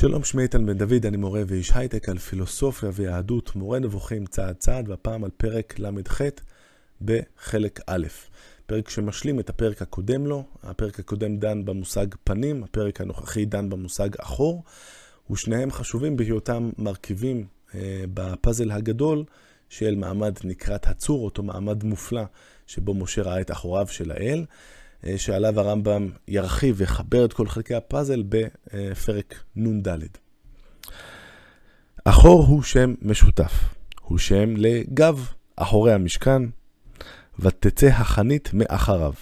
שלום, שמי איתן בן דוד, אני מורה ואיש הייטק על פילוסופיה ויהדות, מורה נבוכים צעד צעד, והפעם על פרק ל"ח בחלק א', פרק שמשלים את הפרק הקודם לו, הפרק הקודם דן במושג פנים, הפרק הנוכחי דן במושג אחור, ושניהם חשובים בהיותם מרכיבים אה, בפאזל הגדול של מעמד נקרת הצור, אותו מעמד מופלא שבו משה ראה את אחוריו של האל. אה, שעליו הרמב"ם ירחיב ויחבר את כל חלקי הפאזל בפרק נ"ד. אחור הוא שם משותף, הוא שם לגב אחורי המשכן, ותצא החנית מאחריו.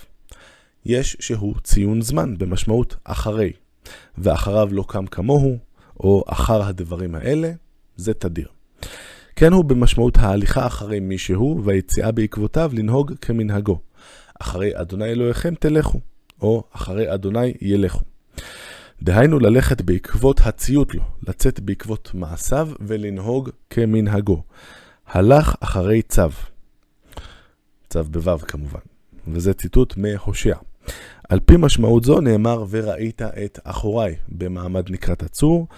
יש שהוא ציון זמן במשמעות אחרי, ואחריו לא קם כמוהו, או אחר הדברים האלה, זה תדיר. כן הוא במשמעות ההליכה אחרי מישהו והיציאה בעקבותיו לנהוג כמנהגו. אחרי אדוני אלוהיכם תלכו, או אחרי אדוני ילכו. דהיינו ללכת בעקבות הציות לו, לצאת בעקבות מעשיו ולנהוג כמנהגו. הלך אחרי צו. צו בו"ב כמובן, וזה ציטוט מהושע. על פי משמעות זו נאמר וראית את אחוריי במעמד נקרת הצור,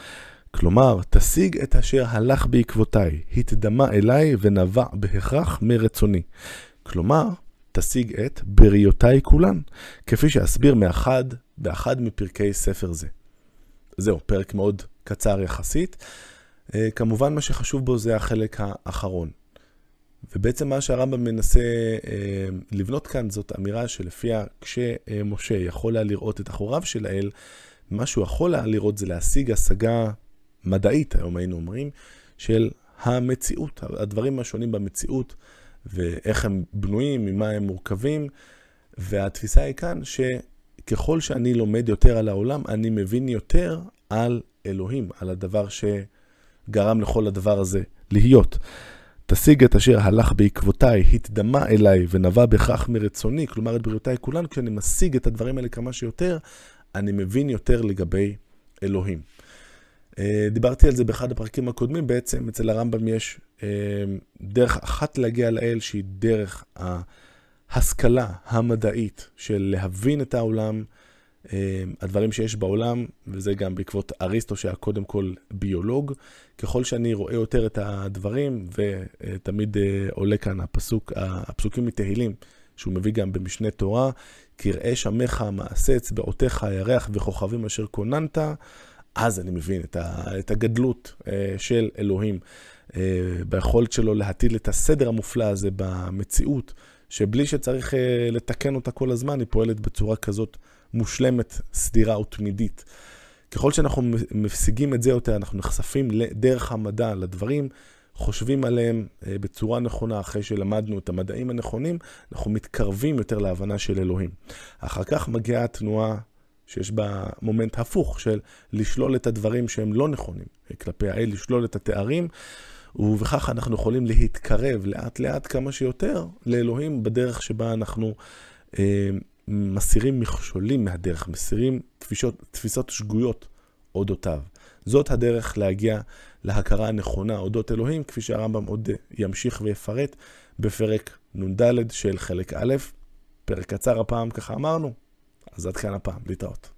כלומר, תשיג את אשר הלך בעקבותיי, התדמה אליי ונבע בהכרח מרצוני. כלומר, תשיג את בריותיי כולן, כפי שאסביר מאחד, באחד מפרקי ספר זה. זהו, פרק מאוד קצר יחסית. אה, כמובן מה שחשוב בו זה החלק האחרון. ובעצם מה שהרמב"ם מנסה אה, לבנות כאן זאת אמירה שלפיה כשמשה יכול היה לראות את אחוריו של האל, מה שהוא יכול היה לראות זה להשיג השגה מדעית, היום היינו אומרים, של המציאות, הדברים השונים במציאות. ואיך הם בנויים, ממה הם מורכבים. והתפיסה היא כאן שככל שאני לומד יותר על העולם, אני מבין יותר על אלוהים, על הדבר שגרם לכל הדבר הזה להיות. תשיג את אשר הלך בעקבותיי, התדמה אליי ונבע בכך מרצוני, כלומר את בריאותיי כולן, כשאני משיג את הדברים האלה כמה שיותר, אני מבין יותר לגבי אלוהים. אה, דיברתי על זה באחד הפרקים הקודמים, בעצם אצל הרמב"ם יש אה, דרך אחת להגיע לאל שהיא דרך ההשכלה המדעית של להבין את העולם, אה, הדברים שיש בעולם, וזה גם בעקבות אריסטו שהיה קודם כל ביולוג. ככל שאני רואה יותר את הדברים, ותמיד עולה כאן הפסוק, הפסוקים מתהילים, שהוא מביא גם במשנה תורה, קראה שמך מעשה אצבעותיך הירח וכוכבים אשר כוננת. אז אני מבין את, ה, את הגדלות אה, של אלוהים, אה, ביכולת שלו להטיל את הסדר המופלא הזה במציאות, שבלי שצריך אה, לתקן אותה כל הזמן, היא פועלת בצורה כזאת מושלמת, סדירה ותמידית. ככל שאנחנו משיגים את זה יותר, אנחנו נחשפים לדרך המדע, לדברים, חושבים עליהם בצורה נכונה, אחרי שלמדנו את המדעים הנכונים, אנחנו מתקרבים יותר להבנה של אלוהים. אחר כך מגיעה התנועה שיש בה מומנט הפוך של לשלול את הדברים שהם לא נכונים כלפי האל, לשלול את התארים, ובכך אנחנו יכולים להתקרב לאט לאט כמה שיותר לאלוהים בדרך שבה אנחנו אה, מסירים מכשולים מהדרך, מסירים תפישות, תפיסות שגויות אודותיו. זאת הדרך להגיע להכרה הנכונה אודות אלוהים, כפי שהרמב"ם עוד ימשיך ויפרט בפרק נ"ד של חלק א', פרק קצר הפעם, ככה אמרנו, אז עד כאן הפעם, להתראות.